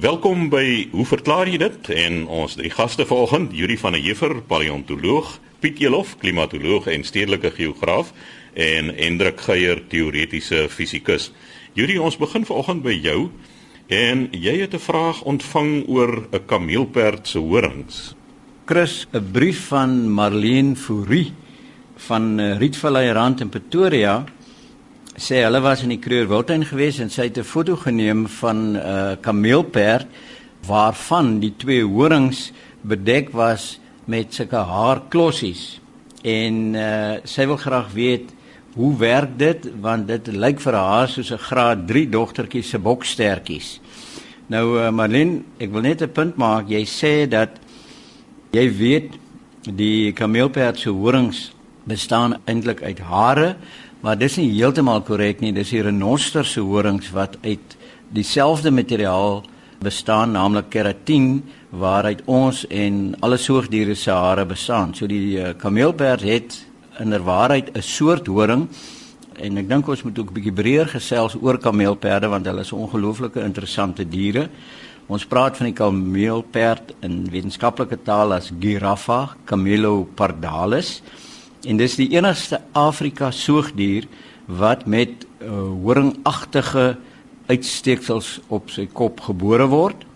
Welkom by Hoe verklaar jy dit? En ons drie gaste vanoggend, Yuri van der Heever, paleontoloog, Piet Elof, klimatoloog en stedelike geograaf en Hendrik Geier, teoretiese fisikus. Yuri, ons begin vanoggend by jou en jy het 'n vraag ontvang oor 'n kameelperd se horings. Chris, 'n brief van Marlene Fourie van eh, Rietvallei Rand in Pretoria sê hulle was in die Kreurwoudtuin gewees en sy het 'n foto geneem van 'n uh, kameelperd waarvan die twee horings bedek was met sulke haarklossies. En uh, sy wil graag weet hoe werk dit want dit lyk vir haar soos 'n graad 3 dogtertjie se bokstertjies. Nou uh, Marlene, ek wil net 'n punt maak. Jy sê dat jy weet die kameelperd se horings bestaan eintlik uit hare Maar dis nie heeltemal korrek nie. Dis die renoster se horings wat uit dieselfde materiaal bestaan, naamlik keratin, waaruit ons en alle soogdiere se hare bestaan. So die uh, kameelperd het inderwaarheid 'n soort horing en ek dink ons moet ook 'n bietjie breër gesels oor kameelperde want hulle is ongelooflike interessante diere. Ons praat van die kameelperd in wetenskaplike taal as Giraffa camelopardalis. En dis die enigste Afrika soogdier wat met uh, horingagtige uitsteeksels op sy kop gebore word.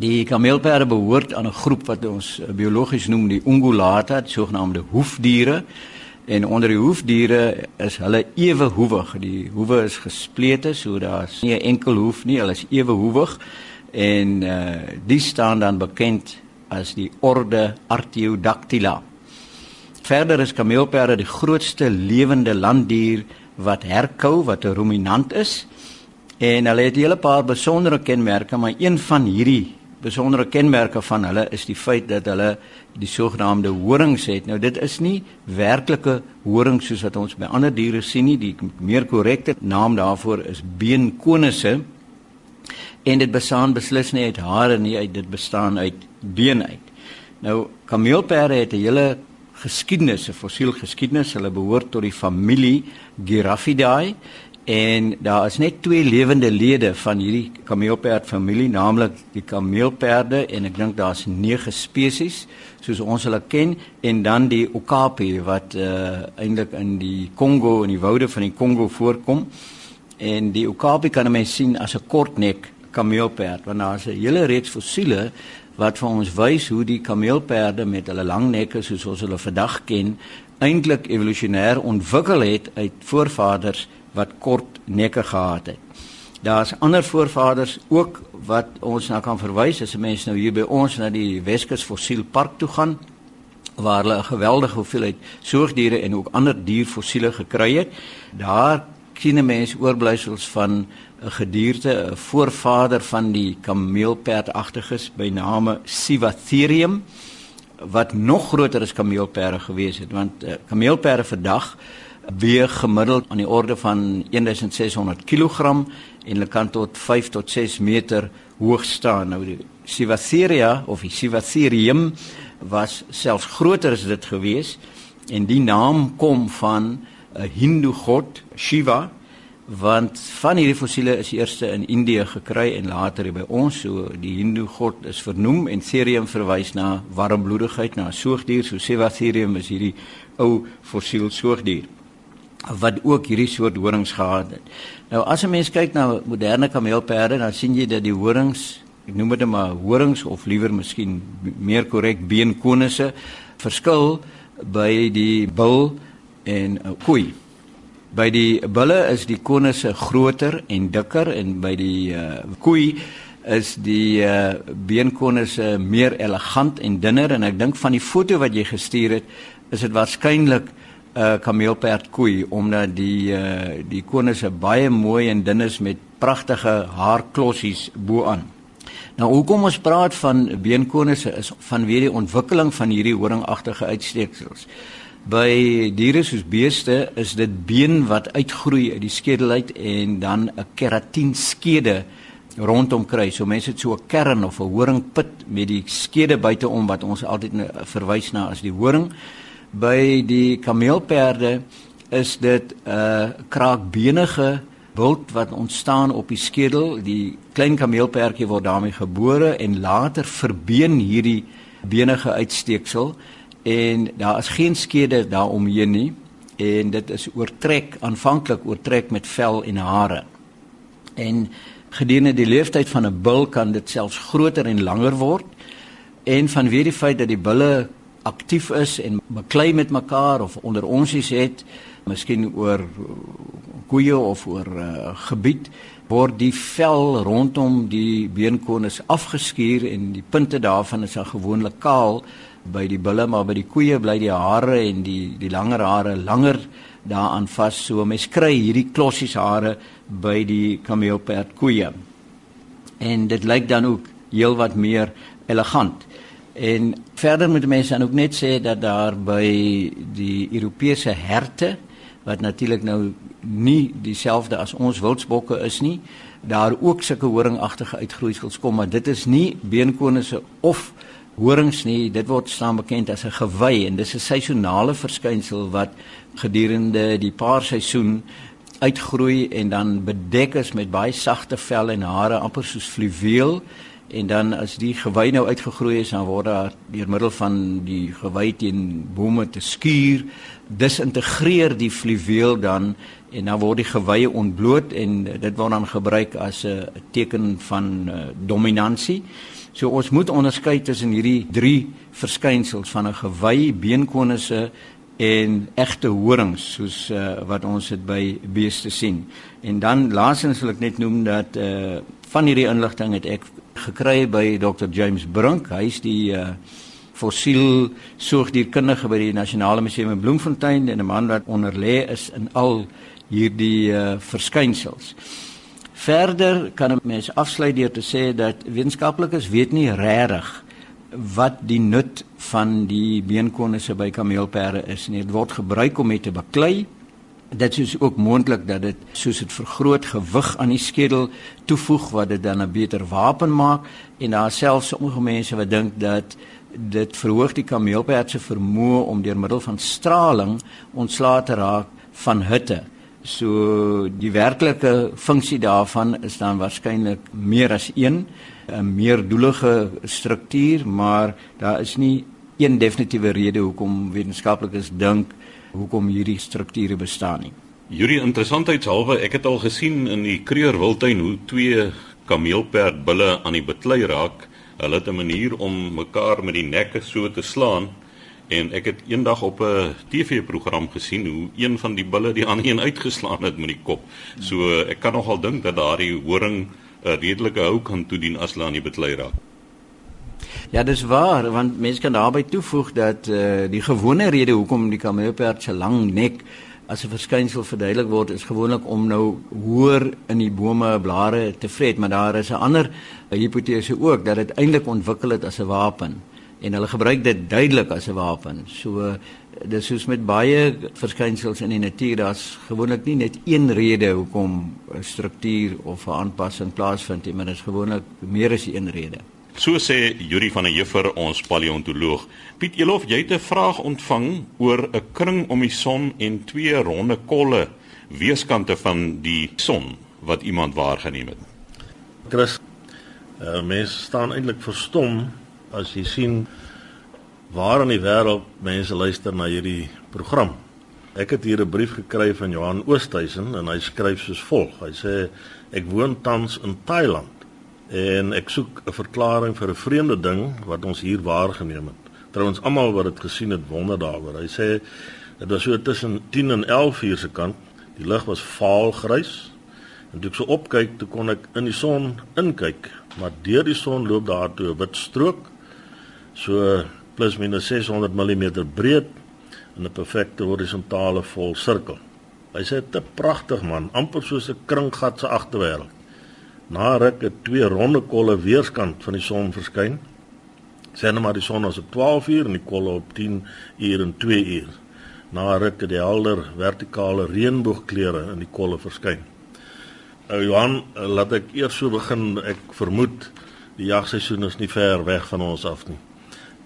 Die kameelperde behoort aan 'n groep wat ons uh, biologies noem die ungulata, die sogenaamde hoefdiere. En onder die hoefdiere is hulle ewe hoewig. Die hoewe is gesplete, so daar's nie 'n enkel hoef nie, hulle is ewe hoewig. En uh, die staan dan bekend as die orde Artiodactyla. Verder is kameelperde die grootste lewende landdier wat herkou wat 'n ruminant is. En hulle het 'n hele paar besondere kenmerke, maar een van hierdie besondere kenmerke van hulle is die feit dat hulle die sogenaamde horings het. Nou dit is nie werklike horings soos wat ons by ander diere sien nie. Die meer korrekte naam daarvoor is beenkonusse. En dit bestaan beslis nie uit hare nie, dit bestaan uit been uit. Nou kameelperde het 'n hele geskiedenis, 'n fossiel geskiedenis. Hulle behoort tot die familie Giraffidae en daar is net twee lewende lede van hierdie kameelperd familie, naamlik die kameelperde en ek dink daar's 9 spesies soos ons hulle ken en dan die okapi wat uh, eintlik in die Kongo en die woude van die Kongo voorkom. En die okapi kan mense sien as 'n kortnek kameelperd want daar is 'n hele reeks fossiele wat vir ons wys hoe die kameelperde met hulle lang nekke soos ons hulle vandag ken eintlik evolusionêr ontwikkel het uit voorvaders wat kort nekke gehad het. Daar's ander voorvaders ook wat ons nou kan verwys as 'n mens nou hier by ons na die Weskus Fossielpark toe gaan waar hulle 'n geweldige hoeveelheid soogdiere en ook ander dierfossiele gekry het. Daar sien 'n mens oorblyfsels van 'n gedierte, 'n voorvader van die kameelperdagtiges by name Sivatherium wat nog groter as kameelperde gewees het want uh, kameelperde vandag weeg gemiddeld aan die orde van 1600 kg en hulle kan tot 5 tot 6 meter hoog staan. Nou die Sivatheria of die Sivatherium was selfs groter as dit gewees en die naam kom van 'n Hindu god Shiva want van hierdie fossiele is eerste in Indië gekry en later by ons so die Hindu god is vernoem en Therium verwys na warmbloedigheid na 'n soogdier so Sevatherium is hierdie ou fossiel soogdier wat ook hierdie soort horings gehad het. Nou as 'n mens kyk na moderne kameelperde dan sien jy dat die horings ek noem dit maar horings of liewer miskien meer korrek beenkonusse verskil by die bil en 'n koei. By die bulle is die konusse groter en dikker en by die uh, koei is die uh, beenkonusse meer elegant en dunner en ek dink van die foto wat jy gestuur het is dit waarskynlik 'n uh, kameelperd koei omdat die uh, die konusse baie mooi en dun is met pragtige haarklossies bo-aan. Nou hoekom ons praat van beenkonusse is vanweë die ontwikkeling van hierdie horingagtige uitsteeksels. By diere soos beeste is dit been wat uitgroei uit die skedel uit en dan 'n keratienskede rondom kry. So mense het so 'n kern of 'n horingput met die skede buiteom wat ons altyd verwys na as die horing. By die kameelperde is dit 'n uh, kraakbenige bult wat ontstaan op die skedel. Die klein kameelperdjie word daarmee gebore en later verbeen hierdie benige uitsteeksel en daar is geen skede daaromheen nie en dit is oortrek aanvanklik oortrek met vel en hare. En gedurende die leeftyd van 'n bul kan dit selfs groter en langer word en vanweer die feit dat die bulle aktief is en beklei met mekaar of onder onsies het, miskien oor koeie of oor uh, gebied word die vel rondom die beenkonus afgeskuur en die punte daarvan is dan gewoonlik kaal by die bulle maar by die koeie bly die hare en die die langer hare langer daaraan vas. So mens kry hierdie klossies hare by die kameelperd koeie. En dit lyk dan ook heelwat meer elegant. En verder moet mense dan ook net sê dat daar by die Europese herte wat natuurlik nou nie dieselfde as ons wildsbokke is nie daar ook sulke horingagtige uitgroeisels kom maar dit is nie beenkonusse of horings nie, dit word staan bekend as 'n gewy en dis 'n seisonale verskynsel wat gedurende die paar seisoen uitgroei en dan bedek is met baie sagte vel en hare amper soos fluweel en dan as die gewy nou uitgegroei is dan word daar deur middel van die gewy teen bome te skuur disintegreer die fluweel dan en dan word die gewye ontbloot en dit word dan gebruik as 'n teken van uh, dominansie. So ons moet onderskei tussen hierdie drie verskynsels van 'n gewy beenkonusse en egte horings soos uh, wat ons dit by beeste sien. En dan laasens wil ek net noem dat uh, van hierdie inligting het ek gekry by Dr James Brink. Hy is die uh, fossiel soogdierkundige by die Nasionale Museum in Bloemfontein en 'n man wat onderlê is in al hierdie uh, verskynsels. Verder kan 'n mens afsluit deur te sê dat wetenskaplikes weet nie regtig wat die nut van die beenkonusse by kameelperde is nie. Dit word gebruik om met te baklei. Dit is ook moontlik dat dit soos dit vergroot gewig aan die skedel toevoeg wat dit dan 'n beter wapen maak en daar selfs sommige mense wat dink dat dit verhoog die kameelperd se vermoë om deur middel van straling ontslae te raak van hitte. So die werklike funksie daarvan is dan waarskynlik meer as een 'n meer doelige struktuur, maar daar is nie een definitiewe rede hoekom wetenskaplikes dink hoekom hierdie strukture bestaan nie. Hierdie interessantheidshalwe, ek het al gesien in die Kreur Wildtuin hoe twee kameelperd bulle aan die beklei raak. Hulle het 'n manier om mekaar met die nekke so te slaan En ek het eendag op 'n TV-program gesien hoe een van die bulle die ander een uitgeslaan het met die kop. So ek kan nogal dink dat daardie horing 'n redelike hou kan toedien as hulle aan die beklei raak. Ja, dis waar, want mense kan daarbey toevoeg dat uh, die gewone rede hoekom die kameelperd se lang nek as 'n verskynsel verduidelik word is gewoonlik om nou hoër in die bome blare te vret, maar daar is 'n ander hipotese ook dat dit eintlik ontwikkel het as 'n wapen en hulle gebruik dit duidelik as 'n wapen. So dis soos met baie verskynsels in die natuur, daar's gewoonlik nie net een rede hoekom 'n struktuur of 'n aanpassing plaasvind nie, maar dit is gewoonlik meer as een rede. So sê Yuri van der Heever, ons paleontoloog. Piet Elof, jy het 'n vraag ontvang oor 'n kring om die son en twee ronde kolle weerskante van die son wat iemand waargeneem het. Chris, uh, mense staan eintlik verstom as jy sien waar in die wêreld mense luister na hierdie program. Ek het hier 'n brief gekry van Johan Oosthuizen en hy skryf soos volg. Hy sê ek woon tans in Thailand en ek soek 'n verklaring vir 'n vreemde ding wat ons hier waargeneem het. Trouwens almal wat dit gesien het wonder daaroor. Hy sê dit was so tussen 10 en 11 uur se kant. Die lug was vaal grys. En toe ek so opkyk, toe kon ek in die son inkyk, maar deur die son loop daar toe 'n wit strook so plus minus 600 mm breed in 'n perfekte horisontale volsirkel. Hy sê dit is pragtig man, amper soos 'n kringgat se agterwêreld. Na ruk het twee ronde kolle weerskant van die son verskyn. Sê net maar die son was op 12 uur en die kolle op 10 uur en 2 uur. Na ruk het die helder vertikale reënboogkleure in die kolle verskyn. Nou Johan, laat ek eers so begin. Ek vermoed die jagseisoen is nie ver weg van ons af nie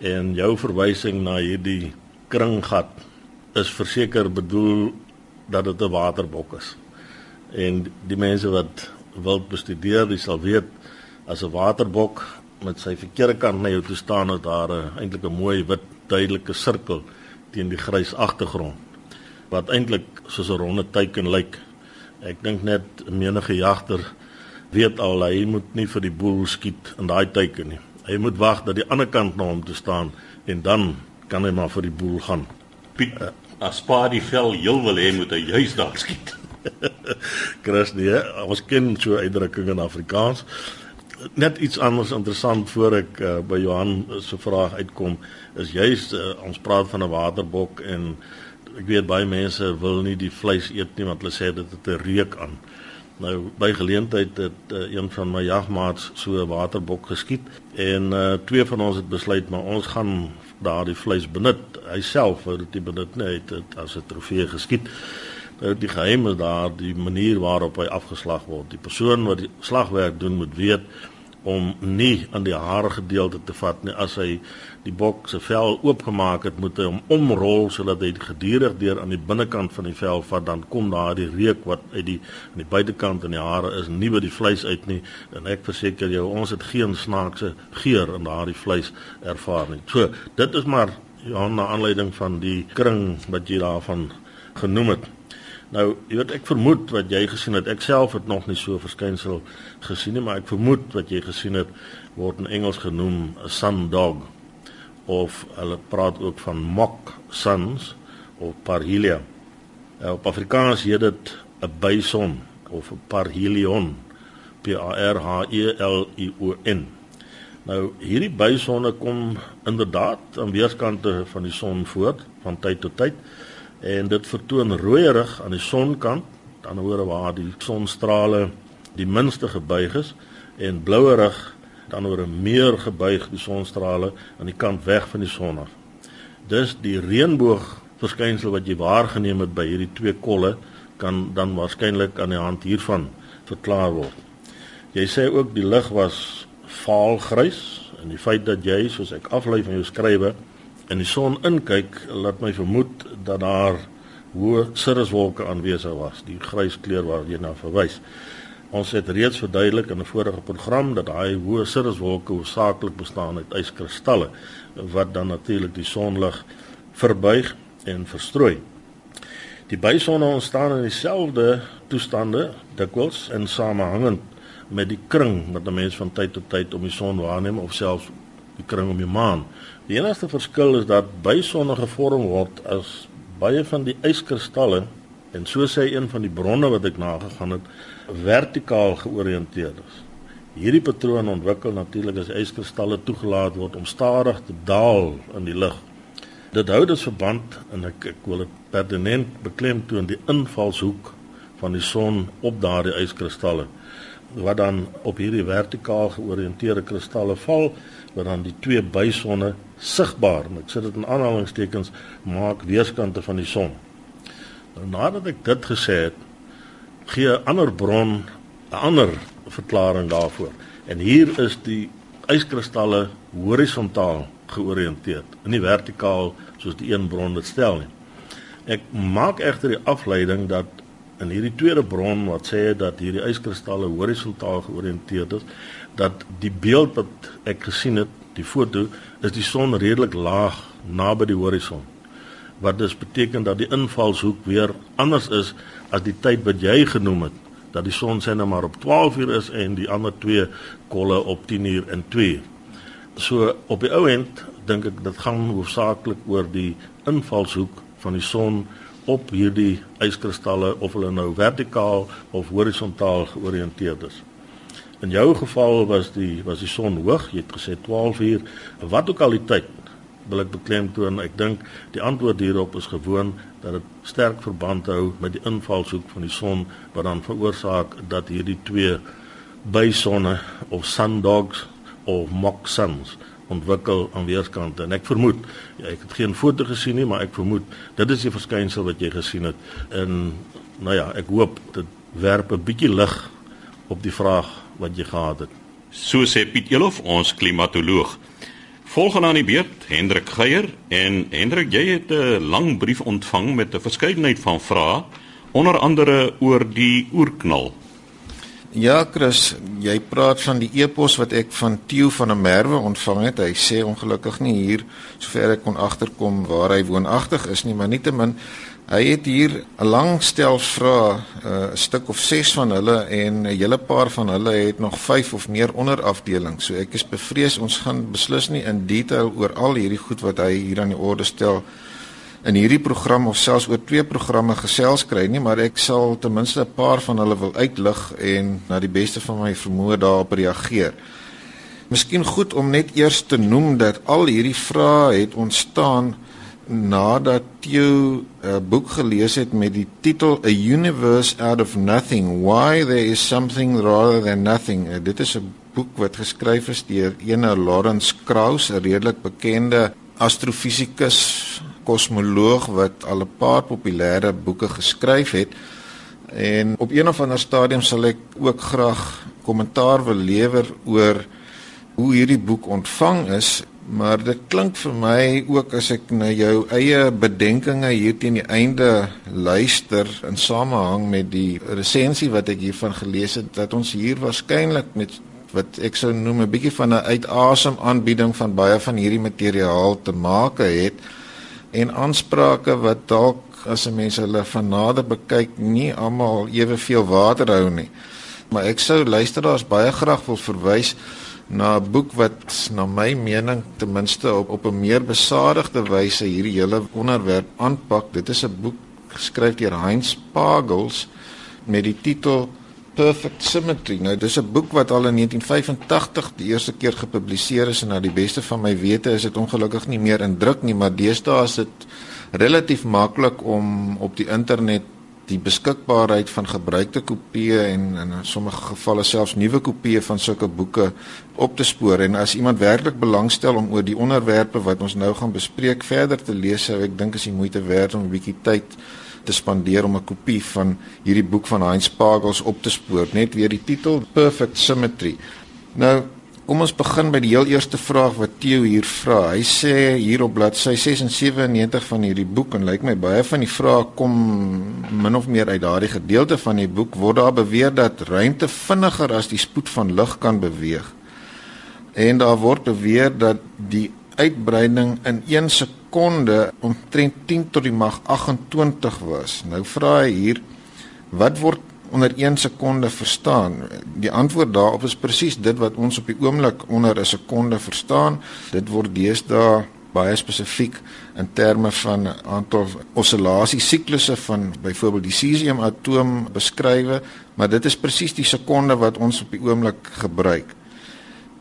en jou verwysing na hierdie kringgat is verseker bedoel dat dit 'n waterbok is. En die mense wat wil bestudeer, dis sal weet as 'n waterbok met sy verkeerde kant na jou toe staan het daar 'n eintlik 'n mooi wit duidelike sirkel teen die grys agtergrond wat eintlik soos 'n ronde teiken lyk. Ek dink net menige jagter weet al hy moet nie vir die boel skiet in daai teiken nie. Hy moet wag dat die ander kant na hom toe staan en dan kan hy maar vir die boel gaan. Piet, uh, as pa die vel heel wil hê moet hy juis daar skiet. Chris nee, ons ken so uitdrukkings in Afrikaans. Net iets anders interessant voor ek uh, by Johan se vraag uitkom is juis uh, ons praat van 'n waterbok en ek weet baie mense wil nie die vleis eet nie want hulle sê dit het 'n reuk aan. Nou by geleentheid het uh, een van my jagmaats so 'n waterbok geskiet en uh, twee van ons het besluit maar ons gaan daardie vleis benut. Hy self wou dit nie benut nie, hy het dit as 'n trofee geskiet. Nou die geheim is daar die manier waarop hy afgeslag word. Die persoon wat die slagwerk doen moet weet om nie aan die hare gedeelte te vat nie. As hy die bok se vel oopgemaak het moet hy hom omrol sodat hy gedurig deur aan die binnekant van die vel vat. Dan kom daar die reuk wat uit die aan die buitekant in die hare is nie by die vleis uit nie. En ek verseker jou ons het geen snaakse geur in daardie vleis ervaar nie. So dit is maar ja na aanleiding van die kring wat jy daarvan genoem het Nou, jy weet ek vermoed wat jy gesien het. Ek self het nog nie so verskynsel gesien nie, maar ek vermoed wat jy gesien het word in Engels genoem 'n sun dog of hulle praat ook van mock suns of parhelia. Uh, op Afrikaans heet dit 'n bison of 'n parhelion. P A R H E L I O N. Nou hierdie bisonne kom inderdaad aan weerskante van die son voor van tyd tot tyd en dit vertoon rooierig aan die sonkant, dan hoor waar die sonstrale die minste gebuig is en blouerig dan oor 'n meer gebuig die sonstrale aan die kant weg van die son af. Dus die reënboog verskynsel wat jy waargeneem het by hierdie twee kolle kan dan waarskynlik aan die hand hiervan verklaar word. Jy sê ook die lig was vaalgrys en die feit dat jy soos ek aflei van jou skrywe in die son inkyk laat my vermoed dat daar hoë cirruswolke aanwesig was, die grys kleur waar jy na verwys. Ons het reeds verduidelik in 'n vorige program dat daai hoë cirruswolke hoofsaaklik bestaan uit yskristalle wat dan natuurlik die sonlig verbuig en verstrooi. Die bysonne ontstaan in dieselfde toestande dikwels in samehangend met die kring wat 'n mens van tyd tot tyd om die son waarneem of selfs die kring om die maan. Die enigste verskil is dat bysonne gevorm word as baie van die yskristalle en so sê een van die bronne wat ek nagegaan het vertikaal georiënteerd is. Hierdie patroon ontwikkel natuurlik as yskristalle toegelaat word om stadig te daal in die lug. Dit hou dus verband en ek ek wil dit pertinent beklemtoon die invalshoek van die son op daardie yskristalle wat dan op hierdie vertikaal georiënteerde kristalle val wat dan die twee bysonne sigbaar, ek sit dit in aanhalingstekens, maak weerskante van die son. Nou nadat ek dit gesê het, gee 'n ander bron 'n ander verklaring daarvoor. En hier is die yskristalle horisontaal georiënteerd, nie vertikaal soos die een bron dit stel nie. Ek maak egter die afleiding dat in hierdie tweede bron wat sê dat hierdie yskristalle horisontaal georiënteerd is, dat die beeld wat ek gesien het, die foto, is die son redelik laag naby die horison. Wat dus beteken dat die invalshoek weer anders is as die tyd wat jy genoem het, dat die son sê nou maar op 12 uur is en die ander twee kolle op 10 uur en 2. So op die ou end dink ek dit gaan hoofsaaklik oor die invalshoek van die son op hierdie yskristalle of hulle nou vertikaal of horisontaal georiënteerd is. In jou geval was die was die son hoog, jy het gesê 12 uur. Wat ook al die tyd wil ek beklemtoon, ek dink die antwoord hierop is gewoon dat dit sterk verband hou met die invalshoek van die son wat dan veroorsaak dat hierdie twee bysonne of sundogs of mock suns ontwikkel aan weerskante en ek vermoed ja, ek het geen foto gesien nie maar ek vermoed dit is die verskynsel wat jy gesien het en nou ja ek hoop dit werp 'n bietjie lig op die vraag wat jy gehad het. So sê Piet Elof, ons klimatoloog. Volgende aan die beurt, Hendrik Geier en Hendrik, jy het 'n lang brief ontvang met 'n verskeidenheid van vrae onder andere oor die oerknal. Ja, Chris, jy praat van die e-pos wat ek van Theo van der Merwe ontvang het. Hy sê ongelukkig nie hier sover ek kon agterkom waar hy woonagtig is nie, maar nietemin hy het hier 'n lang stel vrae, eh, 'n uh, stuk of 6 van hulle en 'n hele paar van hulle het nog 5 of meer onderafdelings. So ek is bevrees ons gaan beslis nie in detail oor al hierdie goed wat hy hier aan die orde stel in hierdie program of selfs oor twee programme gesels kry nie, maar ek sal ten minste 'n paar van hulle wil uitlig en na die beste van my vermoë daarop reageer. Miskien goed om net eers te noem dat al hierdie vrae het ontstaan nadat Theo 'n boek gelees het met die titel A Universe Out of Nothing: Why There Is Something Rather Than Nothing. Uh, dit is 'n boek wat geskryf is deur ene Lawrence Krauss, 'n redelik bekende astrofisikus kosmoloog wat al 'n paar populêre boeke geskryf het. En op een of ander stadium sal ek ook graag kommentaar wil lewer oor hoe hierdie boek ontvang is, maar dit klink vir my ook as ek na jou eie bedenkinge hier teen die einde luister in samehang met die resensie wat ek hiervan gelees het dat ons hier waarskynlik met wat ek sou noem 'n bietjie van 'n uitasem aanbieding van baie van hierdie materiaal te maak het en aansprake wat dalk as 'n mens hulle van nader bekyk nie almal eweveel water hou nie. Maar ek sou luisteraars baie graag wil verwys na 'n boek wat na my mening ten minste op op 'n meer besadigde wyse hierdie hele onderwerp aanpak. Dit is 'n boek geskryf deur Heinz Pagels met die titel Perfect Symmetry. Nou dis 'n boek wat al in 1985 die eerste keer gepubliseer is en na die beste van my wete is dit ongelukkig nie meer in druk nie, maar deesdae is dit relatief maklik om op die internet die beskikbaarheid van gebruikte kopieë en in sommige gevalle selfs nuwe kopieë van sulke boeke op te spoor en as iemand werklik belangstel om oor die onderwerpe wat ons nou gaan bespreek verder te lees, sou ek dink is die moeite werd om 'n bietjie tyd te spandeer om 'n kopie van hierdie boek van Heinz Pagels op te spoor. Net weer die titel Perfect Symmetry. Nou, kom ons begin by die heel eerste vraag wat Theo hier vra. Hy sê hier op bladsy 96 van hierdie boek en lyk my baie van die vrae kom min of meer uit daardie gedeelte van die boek word daar beweer dat ruimte vinniger as die spoed van lig kan beweeg. En daar word beweer dat die uitbreiding in 1 sekonde omtrent 10 tot die mag 28 was. Nou vra hy hier wat word onder 1 sekonde verstaan? Die antwoord daarop is presies dit wat ons op die oomblik onder 'n sekonde verstaan. Dit word deesdae baie spesifiek in terme van aantal oscillasie siklusse van byvoorbeeld die cesium atoom beskrywe, maar dit is presies die sekonde wat ons op die oomblik gebruik.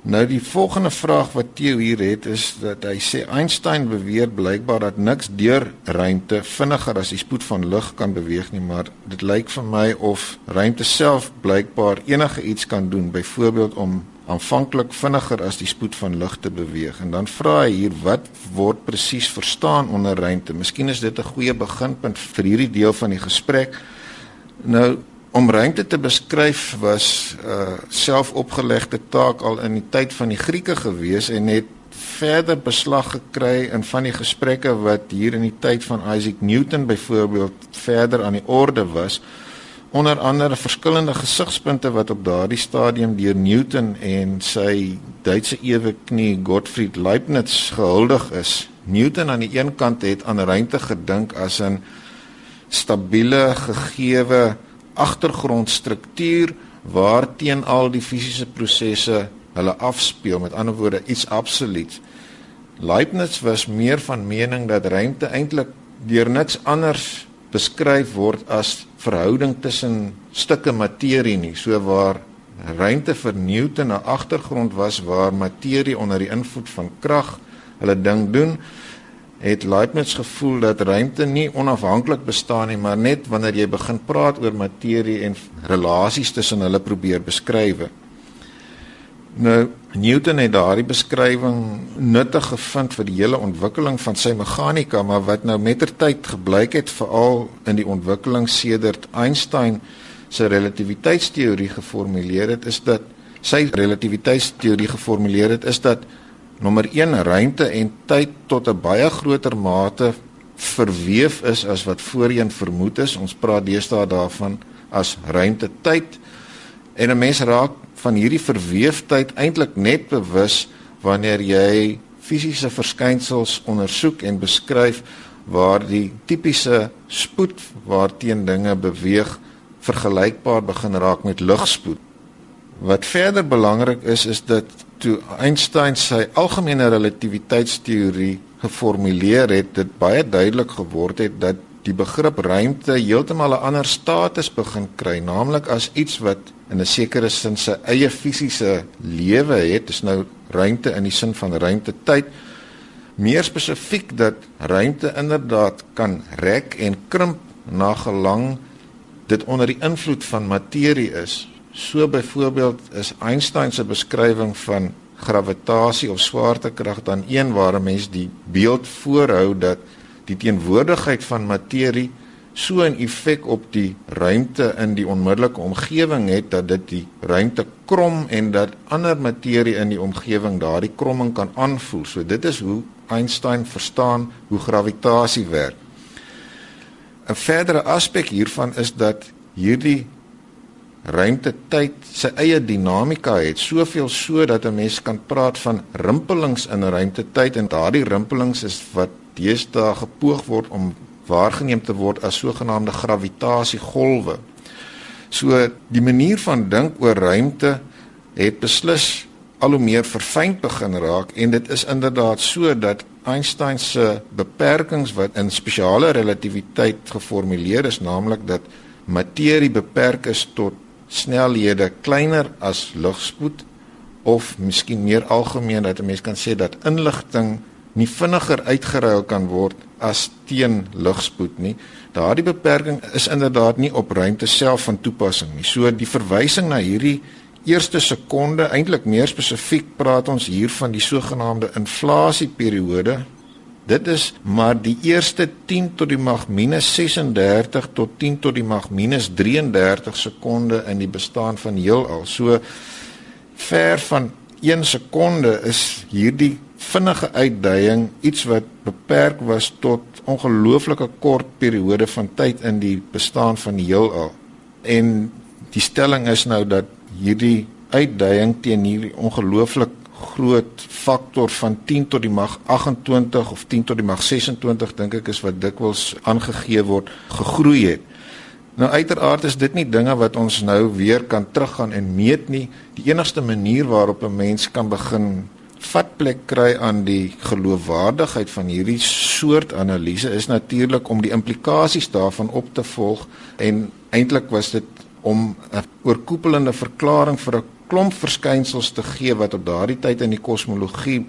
Nou die volgende vraag wat Theo hier het is dat hy sê Einstein beweer blykbaar dat niks deur ruimte vinniger as die spoed van lig kan beweeg nie, maar dit lyk vir my of ruimte self blykbaar enige iets kan doen, byvoorbeeld om aanvanklik vinniger as die spoed van lig te beweeg. En dan vra hy hier wat word presies verstaan onder ruimte? Miskien is dit 'n goeie beginpunt vir hierdie deel van die gesprek. Nou om ruimte te beskryf was 'n uh, selfopgelegde taak al in die tyd van die Grieke gewees en het verder beslag gekry in van die gesprekke wat hier in die tyd van Isaac Newton byvoorbeeld verder aan die orde was onder andere verskillende gesigspunte wat op daardie stadium deur Newton en sy Duitse eweknie Gottfried Leibniz gehuldig is. Newton aan die een kant het aan ruimte gedink as 'n stabiele gegeewe agtergrondstruktuur waarteen al die fisiese prosesse hulle afspeel. Met ander woorde iets absoluut. Leibniz was meer van mening dat ruimte eintlik deur niks anders beskryf word as verhouding tussen stukke materie nie. So waar ruimte vir Newton 'n agtergrond was waar materie onder die invloed van krag hulle ding doen het Leibniz gevoel dat ruimte nie onafhanklik bestaan nie, maar net wanneer jy begin praat oor materie en relasies tussen hulle probeer beskryf. Nou Newton het daardie beskrywing nuttig gevind vir die hele ontwikkeling van sy meganika, maar wat nou mettertyd gebleik het veral in die ontwikkeling sedert Einstein sy relativiteitsteorie geformuleer het, is dat sy relativiteitsteorie geformuleer het is dat nommer 1 ruimte en tyd tot 'n baie groter mate verweef is as wat voorheen vermoed is. Ons praat deesdae daarvan as ruimtetyd. En 'n mens raak van hierdie verweefdheid eintlik net bewus wanneer jy fisiese verskynsels ondersoek en beskryf waar die tipiese spoed waarteen dinge beweeg vergelykbaar begin raak met ligspoed. Wat verder belangrik is is dat toe Einstein sy algemene relativiteitsteorie geformuleer het, dit baie duidelik geword het dat die begrip ruimte heeltemal 'n ander status begin kry, naamlik as iets wat in 'n sekere sin sy eie fisiese lewe het. Dis nou ruimte in die sin van ruimtetyd. Meer spesifiek dat ruimte inderdaad kan rek en krimp na gelang dit onder die invloed van materie is. So byvoorbeeld is Einstein se beskrywing van gravitasie of swaartekrag dan een waar 'n mens die beeld voorhou dat die teenwoordigheid van materie so 'n effek op die ruimte in die onmiddellike omgewing het dat dit die ruimte krom en dat ander materie in die omgewing daardie kromming kan aanvoel. So dit is hoe Einstein verstaan hoe gravitasie werk. 'n Verdere aspek hiervan is dat hierdie ruimtetyd sy eie dinamika het, soveel so dat 'n mens kan praat van rimpelings in ruimtetyd en daardie rimpelings is wat deesdae gepoog word om waargeneem te word as sogenaamde gravitasiegolwe. So die manier van dink oor ruimte het beslis al hoe meer verfyn begin raak en dit is inderdaad so dat Einstein se beperkings wat in spesiale relativiteit geformuleer is, naamlik dat materie beperk is tot snelhede kleiner as ligspoed of miskien meer algemeen dat 'n mens kan sê dat inligting nie vinniger uitgeruil kan word as teen ligspoed nie. Daardie beperking is inderdaad nie op ruimte self van toepassing nie. So die verwysing na hierdie eerste sekonde, eintlik meer spesifiek praat ons hier van die sogenaamde inflasieperiode. Dit is maar die eerste 10 tot die mag minus 36 tot 10 tot die mag minus 33 sekonde in die bestaan van heelal. So ver van 1 sekonde is hierdie vinnige uitdaging iets wat beperk was tot ongelooflike kort periode van tyd in die bestaan van die heelal. En die stelling is nou dat hierdie uitdaging teen hierdie ongelooflik groot faktor van 10 tot die mag 28 of 10 tot die mag 26 dink ek is wat dikwels aangegee word gegroei het. Nou uiteraard is dit nie dinge wat ons nou weer kan teruggaan en meet nie. Die enigste manier waarop 'n mens kan begin vatplek kry aan die geloofwaardigheid van hierdie soort analise is natuurlik om die implikasies daarvan op te volg en eintlik was dit om 'n oorkoepelende verklaring vir 'n klomp verskynsels te gee wat op daardie tyd in die kosmologie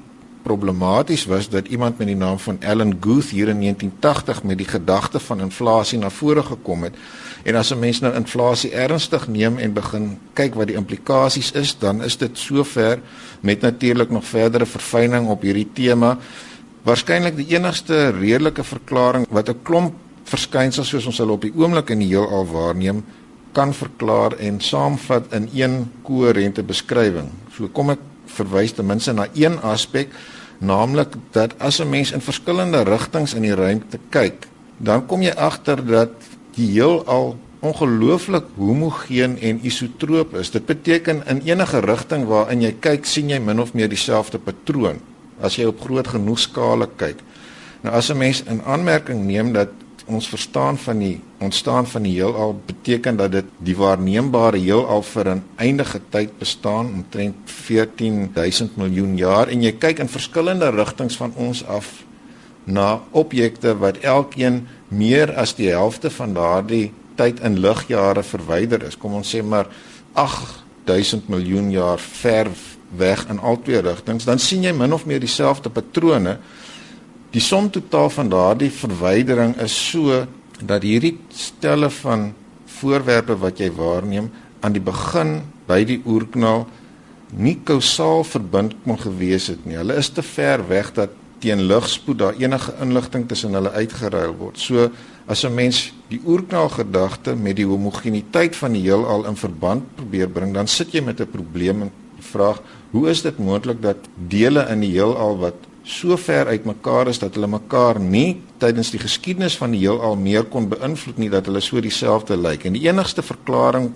problematies was dat iemand met die naam van Alan Guth hier in 1980 met die gedagte van inflasie na vore gekom het. En as 'n mens nou inflasie ernstig neem en begin kyk wat die implikasies is, dan is dit sover met natuurlik nog verdere verfyning op hierdie tema. Waarskynlik die enigste redelike verklaring wat 'n klomp verskynsels soos ons hulle op die oomblik in die heelal waarneem, kan verklaar en saamvat in een koherente beskrywing. So kom ek verwys ten minste na een aspek, naamlik dat as 'n mens in verskillende rigtings in die ruimte kyk, dan kom jy agter dat die heelal ongelooflik homogeen en isotroop is. Dit beteken in enige rigting waarin jy kyk, sien jy min of meer dieselfde patroon as jy op groot genoeg skale kyk. Nou as 'n mens in aanmerking neem dat ons verstaan van die ontstaan van die heelal beteken dat dit die waarneembare heelal vir 'n eindige tyd bestaan omtrent 14000 miljoen jaar. En jy kyk in verskillende rigtings van ons af na objekte wat elkeen meer as die helfte van daardie tyd in ligjare verwyder is. Kom ons sê maar 8000 miljoen jaar ver weg in albei rigtings dan sien jy min of meer dieselfde patrone Die som totaal van daardie verwydering is so dat hierdie stelle van voorwerpe wat jy waarneem aan die begin by die oerknal nie kausaal verbind kon gewees het nie. Hulle is te ver weg dat teen ligspoed daar enige inligting tussen hulle uitgeruil word. So as 'n mens die oerknal gedagte met die homogeniteit van die heelal in verband probeer bring, dan sit jy met 'n probleem en vraag, hoe is dit moontlik dat dele in die heelal wat so ver uitmekaar is dat hulle mekaar nie tydens die geskiedenis van die heelal meer kon beïnvloed nie dat hulle so dieselfde lyk. En die enigste verklaring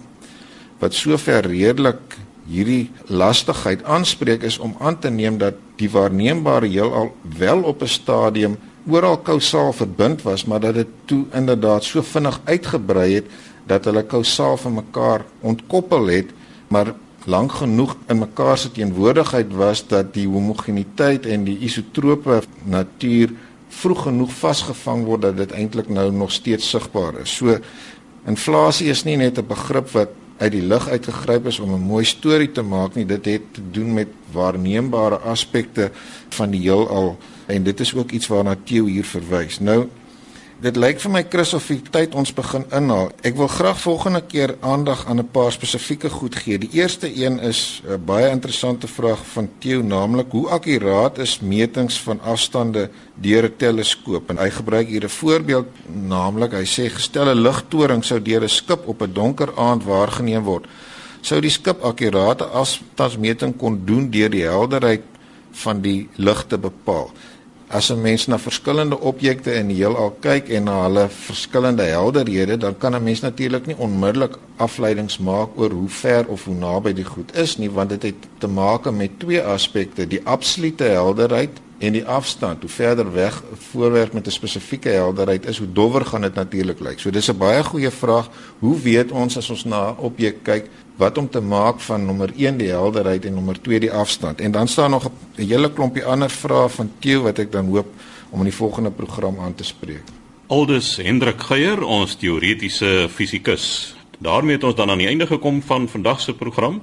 wat sover redelik hierdie lastigheid aanspreek is om aan te neem dat die waarneembare heelal wel op 'n stadium oral kausaal verbind was, maar dat dit toe inderdaad so vinnig uitgebrei het dat hulle kausaal van mekaar ontkoppel het, maar lank genoeg in mekaar se teenwoordigheid was dat die homogeniteit en die isotrope natuur vroeg genoeg vasgevang word dat dit eintlik nou nog steeds sigbaar is. So inflasie is nie net 'n begrip wat uit die lug uitgegryp is om 'n mooi storie te maak nie, dit het te doen met waarneembare aspekte van die heelal en dit is ook iets waarna Theo hier verwys. Nou Dit lyk vir my Chris of die tyd ons begin inhaal. Ek wil graag volgende keer aandag aan 'n paar spesifieke goed gee. Die eerste een is 'n baie interessante vraag van Theo, naamlik hoe akkuraat is metings van afstande deur 'n teleskoop? En hy gebruik hier 'n voorbeeld, naamlik hy sê gestelde ligtoring sou deur 'n skip op 'n donker aand waargeneem word. Sou die skip akkurate afstandsmeting kon doen deur die helderheid van die lig te bepaal? As 'n mens na verskillende objekte in die heelal kyk en na hulle verskillende helderhede, dan kan 'n mens natuurlik nie onmiddellik afleidings maak oor hoe ver of hoe naby die goed is nie, want dit het te maak met twee aspekte, die absolute helderheid en die afstand. Hoe verder weg 'n voorwerp met 'n spesifieke helderheid is, hoe dowwer gaan dit natuurlik lyk. So dis 'n baie goeie vraag. Hoe weet ons as ons na 'n objek kyk wat om te maak van nommer 1 die helderheid en nommer 2 die afstand. En dan staan nog 'n hele klompie ander vrae van Theo wat ek dan hoop om in die volgende program aan te spreek. Aldus Hendrik Geier, ons teoretiese fisikus. daarmee het ons dan aan die einde gekom van vandag se program.